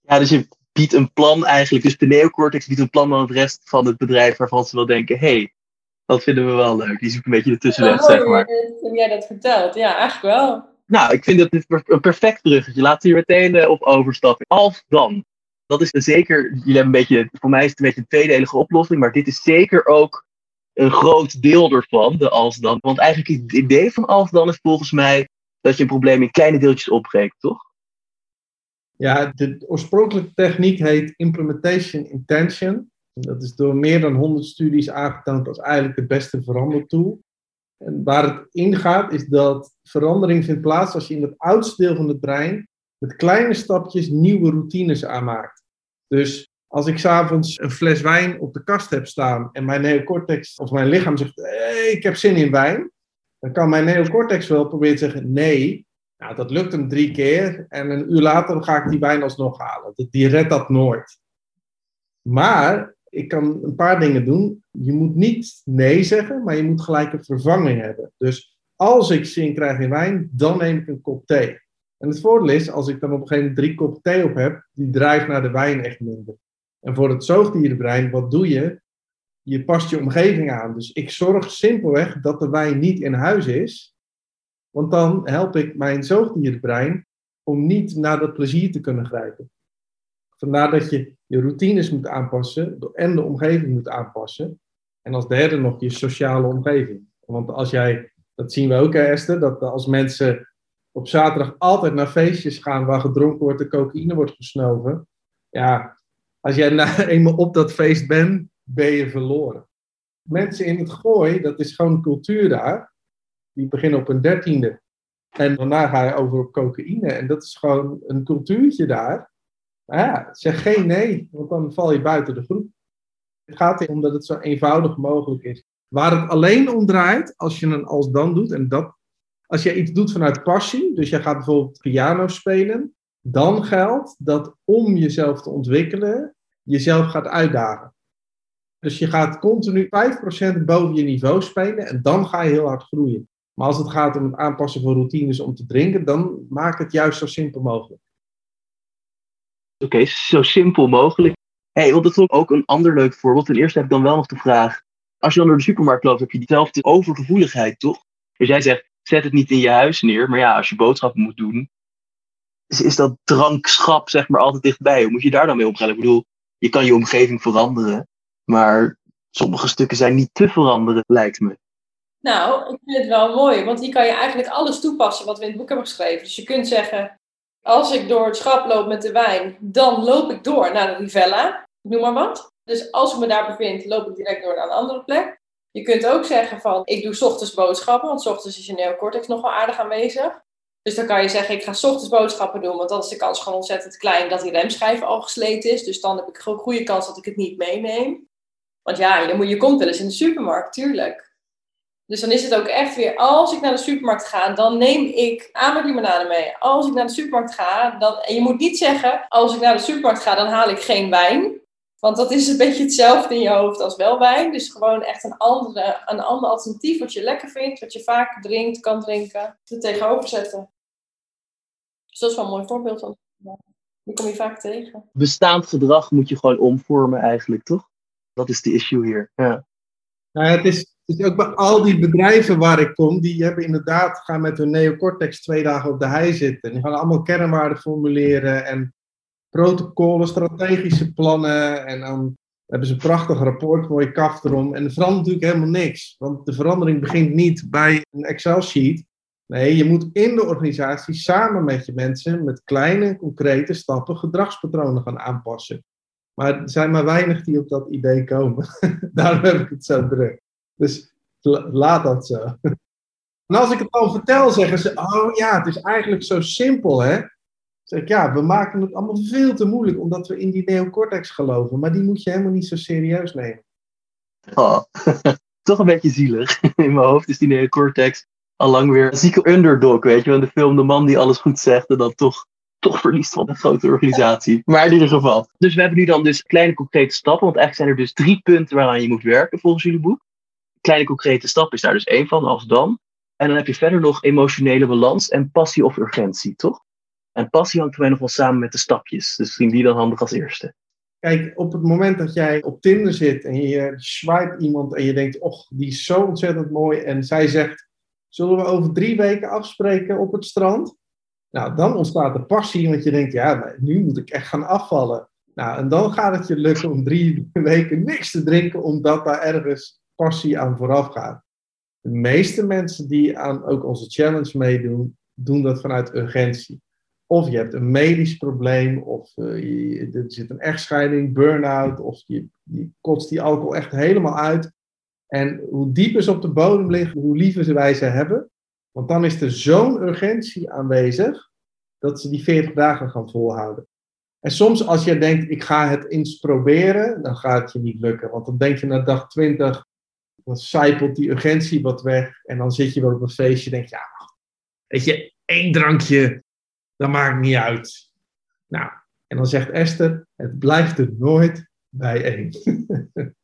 Ja, dus je biedt een plan eigenlijk. Dus de neocortex biedt een plan aan het rest van het bedrijf waarvan ze wel denken, hey, dat vinden we wel leuk. Die zoekt een beetje de tussenweg, zeg maar. Toen jij dat vertelt, ja, eigenlijk wel. Nou, ik vind dat dit een perfect bruggetje. Laten we hier meteen uh, op overstappen. Als dan. Dat is zeker, jullie hebben een beetje, voor mij is het een beetje een tweedelige oplossing, maar dit is zeker ook een groot deel ervan, de als dan. Want eigenlijk het idee van als dan is volgens mij dat je een probleem in kleine deeltjes opbreekt, toch? Ja, de oorspronkelijke techniek heet implementation intention. Dat is door meer dan 100 studies aangetoond als eigenlijk het beste verandertool. En waar het in gaat, is dat verandering vindt plaats als je in het oudste deel van het brein met kleine stapjes nieuwe routines aanmaakt. Dus als ik s'avonds een fles wijn op de kast heb staan en mijn neocortex of mijn lichaam zegt: hey, ik heb zin in wijn, dan kan mijn neocortex wel proberen te zeggen: nee. Nou, dat lukt hem drie keer en een uur later ga ik die wijn alsnog halen. Die redt dat nooit. Maar ik kan een paar dingen doen. Je moet niet nee zeggen, maar je moet gelijk een vervanging hebben. Dus als ik zin krijg in wijn, dan neem ik een kop thee. En het voordeel is, als ik dan op een gegeven moment drie kop thee op heb, die drijft naar de wijn echt minder. En voor het zoogdierenbrein, wat doe je? Je past je omgeving aan. Dus ik zorg simpelweg dat de wijn niet in huis is. Want dan help ik mijn zoogdierenbrein om niet naar dat plezier te kunnen grijpen. Vandaar dat je je routines moet aanpassen en de omgeving moet aanpassen. En als derde nog je sociale omgeving. Want als jij, dat zien we ook Esther, dat als mensen op zaterdag altijd naar feestjes gaan waar gedronken wordt en cocaïne wordt gesnoven. Ja, als jij nou eenmaal op dat feest bent, ben je verloren. Mensen in het gooi, dat is gewoon cultuur daar. Die beginnen op een dertiende. En daarna ga je over op cocaïne. En dat is gewoon een cultuurtje daar. Ja, zeg geen nee, want dan val je buiten de groep. Het gaat erom dat het zo eenvoudig mogelijk is. Waar het alleen om draait, als je een als dan doet, en dat, als je iets doet vanuit passie, dus je gaat bijvoorbeeld piano spelen, dan geldt dat om jezelf te ontwikkelen, jezelf gaat uitdagen. Dus je gaat continu 5% boven je niveau spelen en dan ga je heel hard groeien. Maar als het gaat om het aanpassen van routines om te drinken, dan maak het juist zo simpel mogelijk. Oké, zo simpel mogelijk. hey, want dat is ook een ander leuk voorbeeld. Ten eerste heb ik dan wel nog de vraag. Als je dan door de supermarkt loopt, heb je diezelfde overgevoeligheid, toch? Dus jij zegt, zet het niet in je huis neer. Maar ja, als je boodschappen moet doen, is, is dat drankschap zeg maar altijd dichtbij. Hoe moet je daar dan mee omgaan? Ik bedoel, je kan je omgeving veranderen, maar sommige stukken zijn niet te veranderen, lijkt me. Nou, ik vind het wel mooi, want hier kan je eigenlijk alles toepassen wat we in het boek hebben geschreven. Dus je kunt zeggen, Als ik door het schap loop met de wijn, dan loop ik door naar de Rivella. Noem maar wat. Dus als ik me daar bevind, loop ik direct door naar een andere plek. Je kunt ook zeggen van, ik doe ochtends boodschappen, want ochtends is je neocortex nog wel aardig aanwezig. Dus dan kan je zeggen, ik ga 's ochtends boodschappen doen, want dan is de kans gewoon ontzettend klein dat die remschijf al gesleten is. Dus dan heb ik gewoon goede kans dat ik het niet meeneem. Want ja, je, moet, je komt wel eens in de supermarkt, tuurlijk. Dus dan is het ook echt weer, als ik naar de supermarkt ga, dan neem ik limonade mee. Als ik naar de supermarkt ga, dan, en je moet niet zeggen, als ik naar de supermarkt ga, dan haal ik geen wijn. Want dat is een beetje hetzelfde in je hoofd als wel wijn. Dus gewoon echt een, andere, een ander alternatief wat je lekker vindt, wat je vaak drinkt, kan drinken, er tegenover zetten. Dus dat is wel een mooi voorbeeld van. Die kom je vaak tegen. Bestaand gedrag moet je gewoon omvormen eigenlijk, toch? Dat is de issue hier. Ja. Nou ja, het is, het is ook bij al die bedrijven waar ik kom, die hebben inderdaad, gaan met hun neocortex twee dagen op de hei zitten. Die gaan allemaal kernwaarden formuleren en protocollen, strategische plannen. En dan hebben ze een prachtig rapport, mooie kaf erom. En er verandert natuurlijk helemaal niks. Want de verandering begint niet bij een Excel-sheet. Nee, je moet in de organisatie samen met je mensen met kleine, concrete stappen gedragspatronen gaan aanpassen. Maar er zijn maar weinig die op dat idee komen. Daarom heb ik het zo druk. Dus laat dat zo. En als ik het dan vertel, zeggen ze: Oh ja, het is eigenlijk zo simpel, hè? Zeg ja, we maken het allemaal veel te moeilijk omdat we in die neocortex geloven. Maar die moet je helemaal niet zo serieus nemen. Oh, toch een beetje zielig. In mijn hoofd is die neocortex al lang weer een zieke underdog, weet je. In de film de man die alles goed zegt en dan toch, toch verliest van een grote organisatie. Maar in ieder geval. Dus we hebben nu dan dus kleine concrete stappen. Want eigenlijk zijn er dus drie punten waaraan je moet werken volgens jullie boek. Kleine concrete stap is daar dus één van, als dan. En dan heb je verder nog emotionele balans en passie of urgentie, toch? En passie hangt voor mij nog wel samen met de stapjes. Dus misschien die dan handig als eerste. Kijk, op het moment dat jij op Tinder zit en je swipe iemand en je denkt, och, die is zo ontzettend mooi. En zij zegt, zullen we over drie weken afspreken op het strand? Nou, dan ontstaat de passie, want je denkt, ja, nu moet ik echt gaan afvallen. Nou, en dan gaat het je lukken om drie weken niks te drinken, omdat daar ergens passie aan vooraf gaat. De meeste mensen die aan ook onze challenge meedoen, doen dat vanuit urgentie. Of je hebt een medisch probleem, of uh, je, er zit een echtscheiding, burn-out, of je, je kotst die alcohol echt helemaal uit. En hoe dieper ze op de bodem liggen, hoe liever wij ze hebben. Want dan is er zo'n urgentie aanwezig dat ze die 40 dagen gaan volhouden. En soms als je denkt, ik ga het eens proberen, dan gaat het je niet lukken. Want dan denk je na dag 20, dan zijpelt die urgentie wat weg. En dan zit je wel op een feestje en denk je, ja, weet je, één drankje, dat maakt niet uit. Nou, en dan zegt Esther, het blijft er nooit bij één.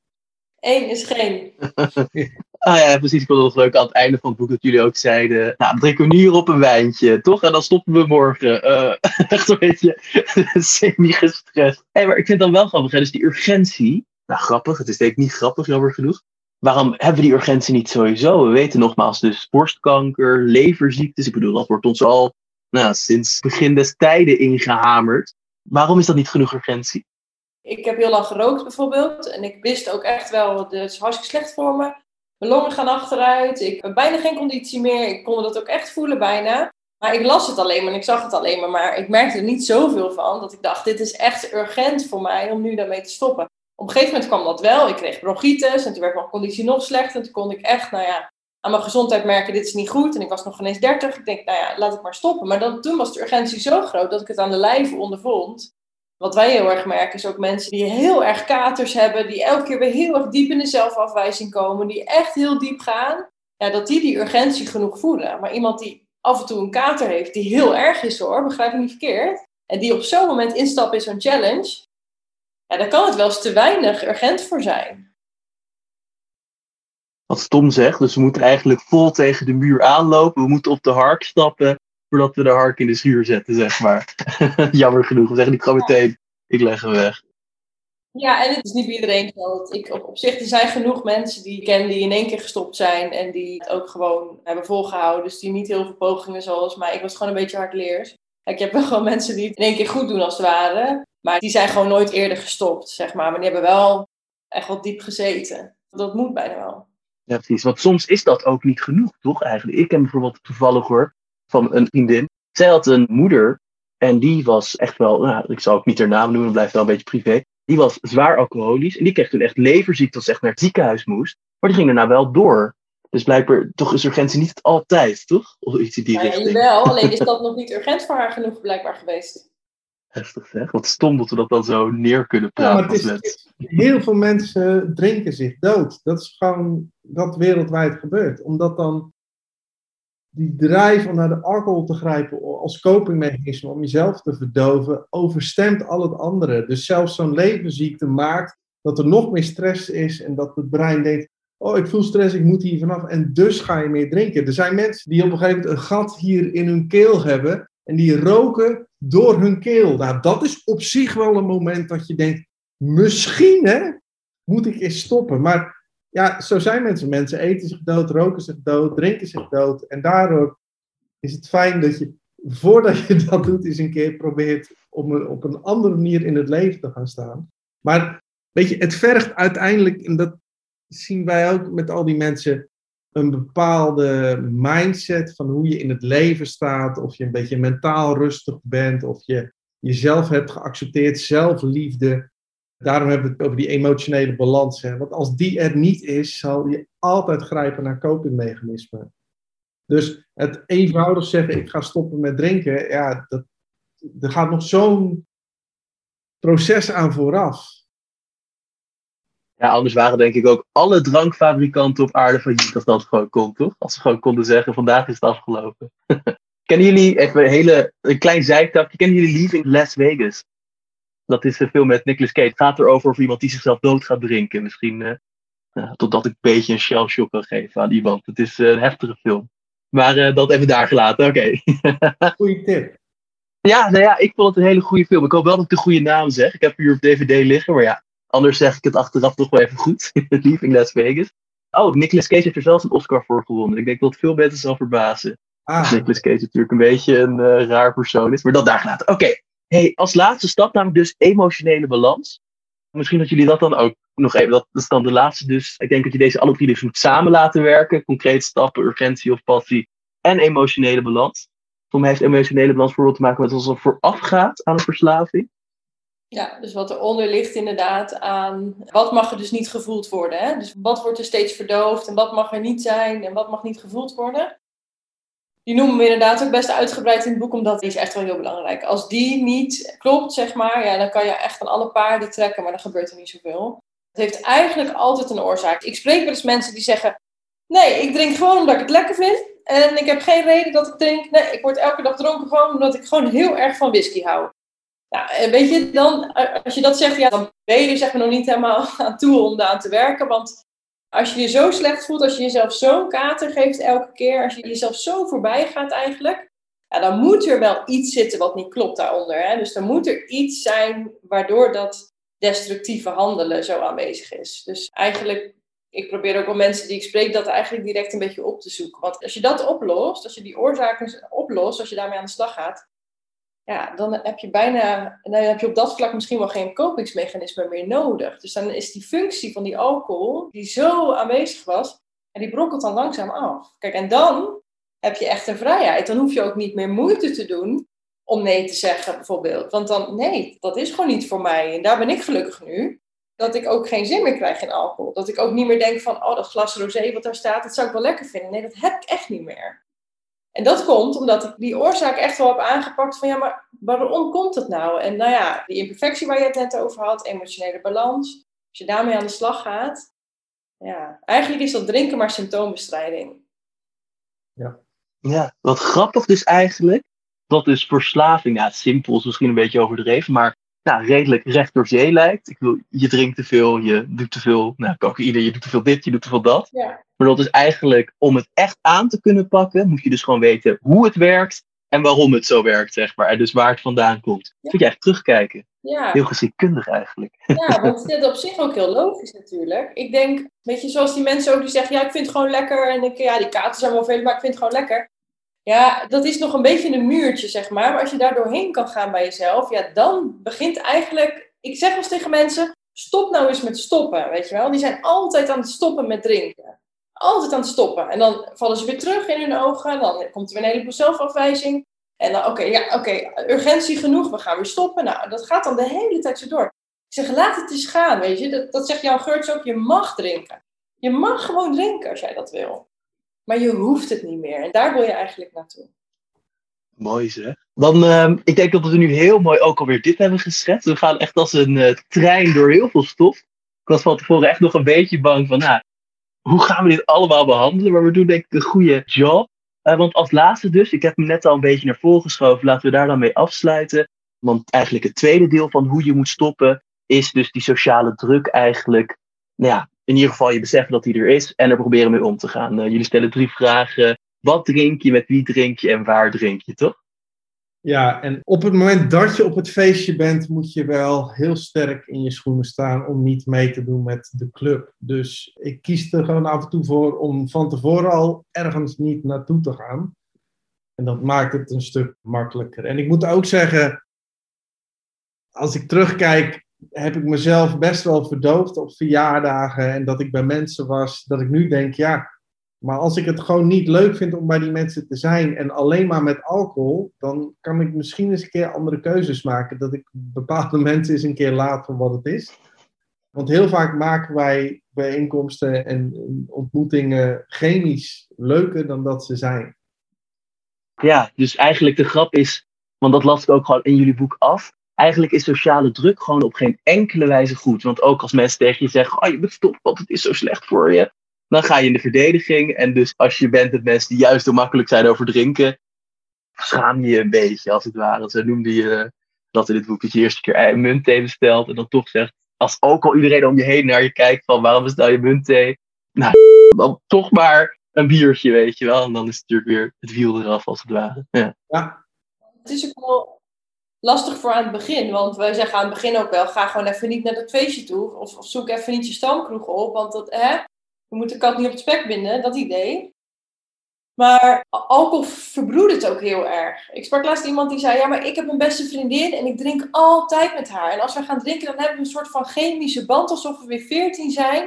Eén is geen. ah ja, precies. Ik vond het leuk aan het einde van het boek dat jullie ook zeiden. Nou, drinken we nu hier op een wijntje, toch? En dan stoppen we morgen. Uh, echt een beetje semi-gestrest. Hey, maar ik vind het dan wel grappig, hè? dus die urgentie. Nou, grappig. Het is denk ik niet grappig, jammer genoeg. Waarom hebben we die urgentie niet sowieso? We weten nogmaals dus borstkanker, leverziektes. Ik bedoel, dat wordt ons al nou, sinds begin des tijden ingehamerd. Waarom is dat niet genoeg urgentie? Ik heb heel lang gerookt bijvoorbeeld. En ik wist ook echt wel, het is hartstikke slecht voor me. Mijn longen gaan achteruit. Ik heb bijna geen conditie meer. Ik kon dat ook echt voelen bijna. Maar ik las het alleen maar en ik zag het alleen maar. Maar ik merkte er niet zoveel van. Dat ik dacht, dit is echt urgent voor mij om nu daarmee te stoppen. Op een gegeven moment kwam dat wel. Ik kreeg bronchitis en toen werd mijn conditie nog slechter. En toen kon ik echt, nou ja, aan mijn gezondheid merken, dit is niet goed. En ik was nog ineens 30. Ik denk, nou ja, laat ik maar stoppen. Maar dan, toen was de urgentie zo groot dat ik het aan de lijve ondervond. Wat wij heel erg merken is ook mensen die heel erg katers hebben, die elke keer weer heel erg diep in de zelfafwijzing komen, die echt heel diep gaan, ja, dat die die urgentie genoeg voelen. Maar iemand die af en toe een kater heeft, die heel erg is hoor, begrijp ik niet verkeerd, en die op zo'n moment instapt in zo'n challenge, ja, dan kan het wel eens te weinig urgent voor zijn. Wat stom zegt, dus we moeten eigenlijk vol tegen de muur aanlopen, we moeten op de hark stappen, voordat we de hark in de schuur zetten, zeg maar. Jammer genoeg. We zeggen niet gewoon meteen, ik leg hem weg. Ja, en het is niet bij iedereen zo. Ik, op, zich, er zijn genoeg mensen die ik ken die in één keer gestopt zijn en die het ook gewoon hebben volgehouden. Dus die niet heel veel pogingen zoals mij. Ik was gewoon een beetje hardleers. Kijk, je hebt wel gewoon mensen die het in één keer goed doen als het ware. Maar die zijn gewoon nooit eerder gestopt, zeg maar. Maar die hebben wel echt wel diep gezeten. Dat moet bijna wel. Ja, precies. Want soms is dat ook niet genoeg, toch? Eigenlijk. Ik ken bijvoorbeeld toevallig hoor, van een vriendin. Zij had een moeder En die was echt wel, nou, ik zal ook niet haar naam noemen, blijft wel een beetje privé. Die was zwaar alcoholisch en die kreeg toen echt leverziekte als echt naar het ziekenhuis moest. Maar die ging daarna wel door. Dus blijkbaar, toch is urgentie niet altijd, toch? Of iets in die ja, richting. jawel, alleen is dat nog niet urgent voor haar genoeg blijkbaar geweest. Heftig zeg. Wat stom dat we dat dan zo neer kunnen Ja, praten maar het is, heel veel mensen drinken zich dood. Dat is gewoon wat wereldwijd gebeurt. Omdat dan die drijf om naar de alcohol te grijpen als copingmechanisme om jezelf te verdoven, overstemt al het andere. Dus zelfs zo'n levensziekte maakt dat er nog meer stress is en dat het brein denkt, oh ik voel stress, ik moet hier vanaf en dus ga je meer drinken. Er zijn mensen die op een gegeven moment een gat hier in hun keel hebben en die roken door hun keel. Nou, dat is op zich wel een moment dat je denkt, misschien moet ik eens stoppen. Maar ja, zo zijn mensen. Mensen eten zich dood, roken zich dood, drinken zich dood. En daardoor is het fijn dat je, voordat je dat doet, eens een keer probeert om op een andere manier in het leven te gaan staan. Maar weet je, het vergt uiteindelijk, en dat zien wij ook met al die mensen, een bepaalde mindset van hoe je in het leven staat. Of je een beetje mentaal rustig bent, of je jezelf hebt geaccepteerd, zelfliefde. Daarom hebben we het over die emotionele balans. Hè? Want als die er niet is, zal je altijd grijpen naar copingmechanismen. Dus het eenvoudig zeggen, ik ga stoppen met drinken, ja, dat, er gaat nog zo'n proces aan vooraf. Ja, anders waren denk ik ook alle drankfabrikanten op aarde failliet als dat gewoon kon, toch? Als ze gewoon konden zeggen, vandaag is het afgelopen. kennen jullie, even een, hele, een klein zijtakje, kennen jullie Leaving Las Vegas? Dat is een film met Nicolas Cage. Het gaat erover over iemand die zichzelf dood gaat drinken. Misschien eh, eh, totdat ik een beetje een shell shock kan geven aan iemand. Het is eh, een heftige film. Maar dat even daar gelaten, oké. Goeie tip. Ja, nou ja, ik vond het een hele goede film. Ik hoop wel dat ik de goede naam zeg. Ik heb hier op DVD liggen, maar ja, anders zeg ik het achteraf nog wel even goed. Leaving Las Vegas. Oh, Nicolas Cage heeft er zelfs een Oscar voor gewonnen. Ik denk dat veel mensen zal verbazen. Ah, Nicolas Cage natuurlijk een beetje een eh, raar persoon is, maar dat daar gelaten. Oké, hey, als laatste stap namelijk dus emotionele balans. Misschien dat jullie dat dan ook nog even, dat is dan de laatste dus. Ik denk dat je deze alle drie dus moet samen laten werken. Concreet stappen, urgentie of passie en emotionele balans. Voor mij heeft emotionele balans bijvoorbeeld te maken met als er voorafgaat aan een verslaving. Ja, dus wat eronder ligt inderdaad aan wat mag er dus niet gevoeld worden. Hè? Dus wat wordt er steeds verdoofd en wat mag er niet zijn en wat mag niet gevoeld worden. Die noemen we inderdaad ook best uitgebreid in het boek, omdat die is echt wel heel belangrijk. Als die niet klopt, zeg maar, ja, dan kan je echt aan alle paarden trekken, maar dan gebeurt er niet zoveel. Het heeft eigenlijk altijd een oorzaak. Ik spreek wel eens mensen die zeggen, nee, ik drink gewoon omdat ik het lekker vind. En ik heb geen reden dat ik drink. Nee, ik word elke dag dronken gewoon omdat ik gewoon heel erg van whisky hou. Nou, weet je, dan, als je dat zegt, ja, dan ben je er zeg maar nog niet helemaal aan toe om daaraan te werken. Want als je je zo slecht voelt, als je jezelf zo'n kater geeft elke keer, als je jezelf zo voorbij gaat eigenlijk, ja, dan moet er wel iets zitten wat niet klopt daaronder. Hè? Dus dan moet er iets zijn waardoor dat destructieve handelen zo aanwezig is. Dus eigenlijk, ik probeer ook wel mensen die ik spreek dat eigenlijk direct een beetje op te zoeken. Want als je dat oplost, als je die oorzaken oplost, als je daarmee aan de slag gaat, ja, dan heb je bijna, dan heb je op dat vlak misschien wel geen kopingsmechanisme meer nodig. Dus dan is die functie van die alcohol, die zo aanwezig was, en die brokkelt dan langzaam af. Kijk, en dan heb je echt een vrijheid. Dan hoef je ook niet meer moeite te doen om nee te zeggen, bijvoorbeeld. Want dan, nee, dat is gewoon niet voor mij. En daar ben ik gelukkig nu. Dat ik ook geen zin meer krijg in alcohol. Dat ik ook niet meer denk van, oh, dat glas rosé wat daar staat, dat zou ik wel lekker vinden. Nee, dat heb ik echt niet meer. En dat komt omdat ik die oorzaak echt wel heb aangepakt van ja, maar waarom komt het nou? En nou ja, die imperfectie waar je het net over had, emotionele balans, als je daarmee aan de slag gaat, ja, eigenlijk is dat drinken maar symptoombestrijding. Ja, wat grappig dus eigenlijk. Dat is verslaving. Ja, simpel is misschien een beetje overdreven, maar nou, redelijk recht door zee lijkt. Ik wil, je drinkt te veel, je doet te veel, nou, cocaïne, je doet te veel dit, je doet te veel dat. Ja. Maar dat is eigenlijk, om het echt aan te kunnen pakken, moet je dus gewoon weten hoe het werkt en waarom het zo werkt, zeg maar. En dus waar het vandaan komt. Ja. Moet je echt terugkijken. Ja, Heel geschiktkundig eigenlijk. ja, want het is op zich ook heel logisch natuurlijk. Ik denk, weet je, zoals die mensen ook die zeggen, ja, ik vind het gewoon lekker. En ik, ja, die kaarten zijn wel veel, maar ik vind het gewoon lekker. Ja, dat is nog een beetje een muurtje, zeg maar. Maar als je daar doorheen kan gaan bij jezelf, ja, dan begint eigenlijk... Ik zeg wel eens tegen mensen, stop nou eens met stoppen, weet je wel. Die zijn altijd aan het stoppen met drinken. Altijd aan het stoppen. En dan vallen ze weer terug in hun ogen. Dan komt er weer een heleboel zelfafwijzing. En dan, oké, ja, oké, urgentie genoeg, we gaan weer stoppen. Nou, dat gaat dan de hele tijd zo door. Ik zeg, laat het eens gaan, weet je. Dat, dat zegt Jan Geurts ook, je mag drinken. Je mag gewoon drinken als jij dat wil. Maar je hoeft het niet meer. En daar wil je eigenlijk naartoe. Mooi zeg. Dan, uh, ik denk dat we nu heel mooi ook alweer dit hebben geschetst. We gaan echt als een uh, trein door heel veel stof. Ik was van tevoren echt nog een beetje bang van, nou, hoe gaan we dit allemaal behandelen? Maar we doen denk ik een goede job. Uh, want als laatste dus, ik heb me net al een beetje naar voren geschoven, laten we daar dan mee afsluiten. Want eigenlijk het tweede deel van hoe je moet stoppen, is dus die sociale druk eigenlijk, nou ja, in ieder geval je beseffen dat die er is en er proberen mee om te gaan. Uh, jullie stellen drie vragen. Wat drink je, met wie drink je en waar drink je, toch? Ja, en op het moment dat je op het feestje bent, moet je wel heel sterk in je schoenen staan om niet mee te doen met de club. Dus ik kies er gewoon af en toe voor om van tevoren al ergens niet naartoe te gaan. En dat maakt het een stuk makkelijker. En ik moet ook zeggen, als ik terugkijk, heb ik mezelf best wel verdoofd op verjaardagen en dat ik bij mensen was, dat ik nu denk, ja, maar als ik het gewoon niet leuk vind om bij die mensen te zijn en alleen maar met alcohol, dan kan ik misschien eens een keer andere keuzes maken. Dat ik bepaalde mensen eens een keer laat voor wat het is. Want heel vaak maken wij bijeenkomsten en ontmoetingen chemisch leuker dan dat ze zijn. Ja, dus eigenlijk de grap is, want dat las ik ook gewoon in jullie boek af. Eigenlijk is sociale druk gewoon op geen enkele wijze goed. Want ook als mensen tegen je zeggen: Oh, je bent stop, want het is zo slecht voor je dan ga je in de verdediging. En dus als je bent met mensen die juist zo makkelijk zijn over drinken, schaam je je een beetje, als het ware. Zo noemde je dat in het boek dat je eerste keer een muntthee bestelt en dan toch zegt, als ook al iedereen om je heen naar je kijkt van waarom bestel je muntthee? Nou, dan toch maar een biertje, weet je wel. En dan is het natuurlijk weer het wiel eraf, als het ware. Ja. ja. Het is ook wel lastig voor aan het begin, want wij zeggen aan het begin ook wel, ga gewoon even niet naar dat feestje toe. Of, of zoek even niet je stamkroeg op, want dat, hè, we moeten de kat niet op het spek binden, dat idee. Maar alcohol verbroedert ook heel erg. Ik sprak laatst iemand die zei: Ja, maar ik heb een beste vriendin en ik drink altijd met haar. En als we gaan drinken, dan hebben we een soort van chemische band alsof we weer veertien zijn.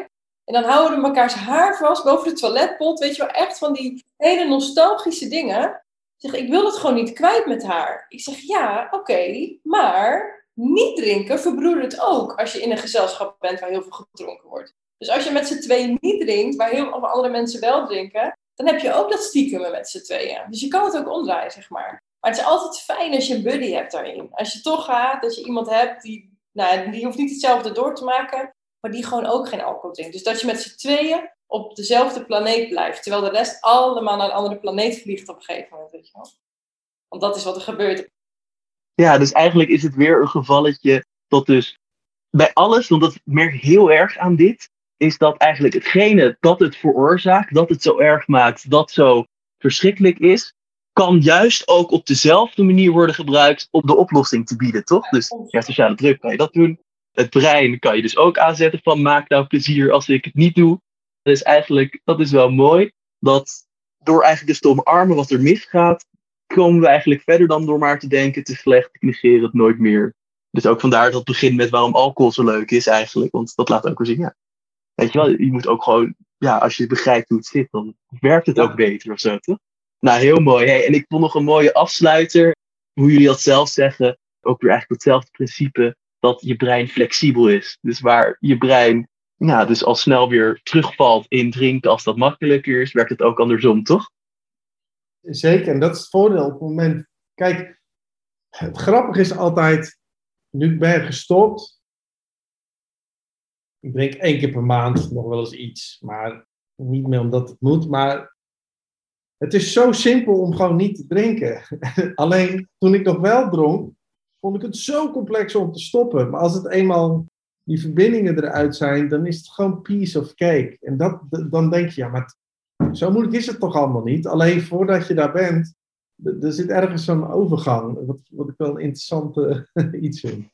En dan houden we elkaars haar vast boven de toiletpot. Weet je wel, echt van die hele nostalgische dingen. Zeg: Ik wil het gewoon niet kwijt met haar. Ik zeg: Ja, oké, maar niet drinken verbroedert ook als je in een gezelschap bent waar heel veel gedronken wordt. Dus als je met z'n tweeën niet drinkt, maar heel veel andere mensen wel drinken, dan heb je ook dat stiekem met z'n tweeën. Dus je kan het ook omdraaien, zeg maar. Maar het is altijd fijn als je een buddy hebt daarin. Als je toch gaat, dat je iemand hebt die, nou, die hoeft niet hetzelfde door te maken, maar die gewoon ook geen alcohol drinkt. Dus dat je met z'n tweeën op dezelfde planeet blijft, terwijl de rest allemaal naar een andere planeet vliegt op een gegeven moment, weet je wel. Want dat is wat er gebeurt. Ja, dus eigenlijk is het weer een gevalletje dat dus bij alles, want dat merk heel erg aan dit, is dat eigenlijk hetgene dat het veroorzaakt, dat het zo erg maakt, dat zo verschrikkelijk is, kan juist ook op dezelfde manier worden gebruikt om de oplossing te bieden, toch? Dus ja, sociale druk kan je dat doen. Het brein kan je dus ook aanzetten van maak nou plezier als ik het niet doe. Dus eigenlijk, dat is wel mooi, dat door eigenlijk dus te omarmen wat er misgaat, komen we eigenlijk verder dan door maar te denken, te slecht, ik negeer het nooit meer. Dus ook vandaar dat het begint met waarom alcohol zo leuk is eigenlijk, want dat laat ook weer zien, ja, Weet je wel, je moet ook gewoon, ja, als je begrijpt hoe het zit, dan werkt het ook beter of zo, toch? Nou, heel mooi. Hey, en ik vond nog een mooie afsluiter, hoe jullie dat zelf zeggen, ook weer eigenlijk hetzelfde principe, dat je brein flexibel is. Dus waar je brein, ja, dus al snel weer terugvalt in drinken als dat makkelijker is, werkt het ook andersom, toch? Zeker, en dat is het voordeel op het moment. Kijk, het grappige is altijd, nu ben je gestopt, ik drink één keer per maand nog wel eens iets, maar niet meer omdat het moet. Maar het is zo simpel om gewoon niet te drinken. Alleen toen ik nog wel dronk, vond ik het zo complex om te stoppen. Maar als het eenmaal die verbindingen eruit zijn, dan is het gewoon piece of cake. En dat, dan denk je, ja, maar zo moeilijk is het toch allemaal niet. Alleen voordat je daar bent, er zit ergens zo'n overgang, wat, wat ik wel een interessante iets vind.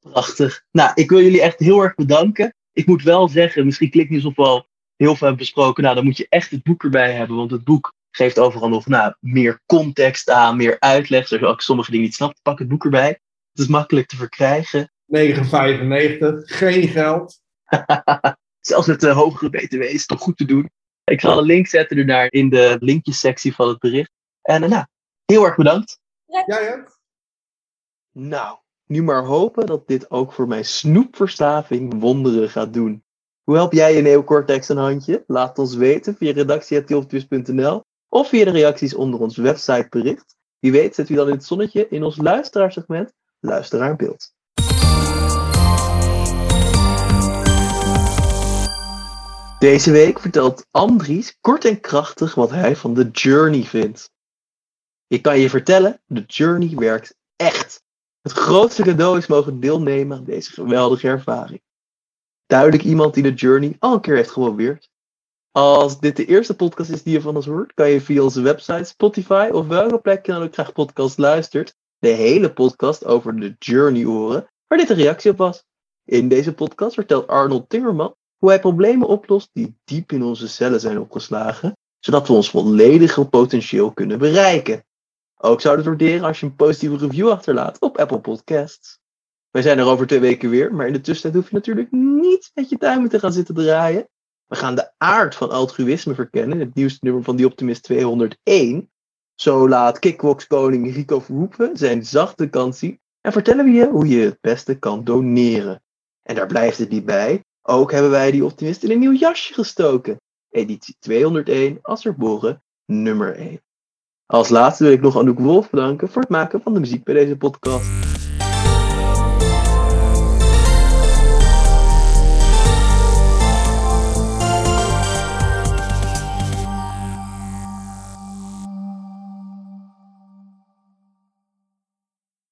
Prachtig. Nou, ik wil jullie echt heel erg bedanken. Ik moet wel zeggen, misschien klinkt niet alsof we al heel veel hebben besproken. Nou, dan moet je echt het boek erbij hebben. Want het boek geeft overal nog nou, meer context aan, meer uitleg. Als ik sommige dingen niet snap, pak het boek erbij. Het is makkelijk te verkrijgen. 9,95, geen geld. Zelfs met de hogere BTW is het toch goed te doen. Ik zal een link zetten ernaar in de linkjessectie van het bericht. En nou, heel erg bedankt. Jij ook? Nou, nu maar hopen dat dit ook voor mijn snoepverslaving wonderen gaat doen. Hoe help jij je neocortex een handje? Laat ons weten via redactie.tilftwist.nl of via de reacties onder ons websitebericht. Wie weet zet u dan in het zonnetje in ons luisteraarsegment Luisteraar Beeld. Deze week vertelt Andries kort en krachtig wat hij van de Journey vindt. Ik kan je vertellen, de Journey werkt echt. Het grootste cadeau is mogen deelnemen aan deze geweldige ervaring. Duidelijk iemand die de Journey al een keer heeft geprobeerd. Als dit de eerste podcast is die je van ons hoort, kan je via onze website, Spotify of welke plek je dan ook graag podcast luistert, de hele podcast over de Journey horen, waar dit een reactie op was. In deze podcast vertelt Arnold Timmerman hoe hij problemen oplost die diep in onze cellen zijn opgeslagen, zodat we ons volledige potentieel kunnen bereiken. Ook zou het waarderen als je een positieve review achterlaat op Apple Podcasts. Wij zijn er over twee weken weer, maar in de tussentijd hoef je natuurlijk niet met je duimen te gaan zitten draaien. We gaan de aard van altruïsme verkennen in het nieuwste nummer van Die Optimist 201. Zo laat kickbox-koning Rico Verhoeven zijn zachte kant zien en vertellen we je hoe je het beste kan doneren. En daar blijft het niet bij. Ook hebben wij Die Optimist in een nieuw jasje gestoken. Editie 201 als erboren nummer 1. Als laatste wil ik nog Anouk Wolf bedanken voor het maken van de muziek bij deze podcast.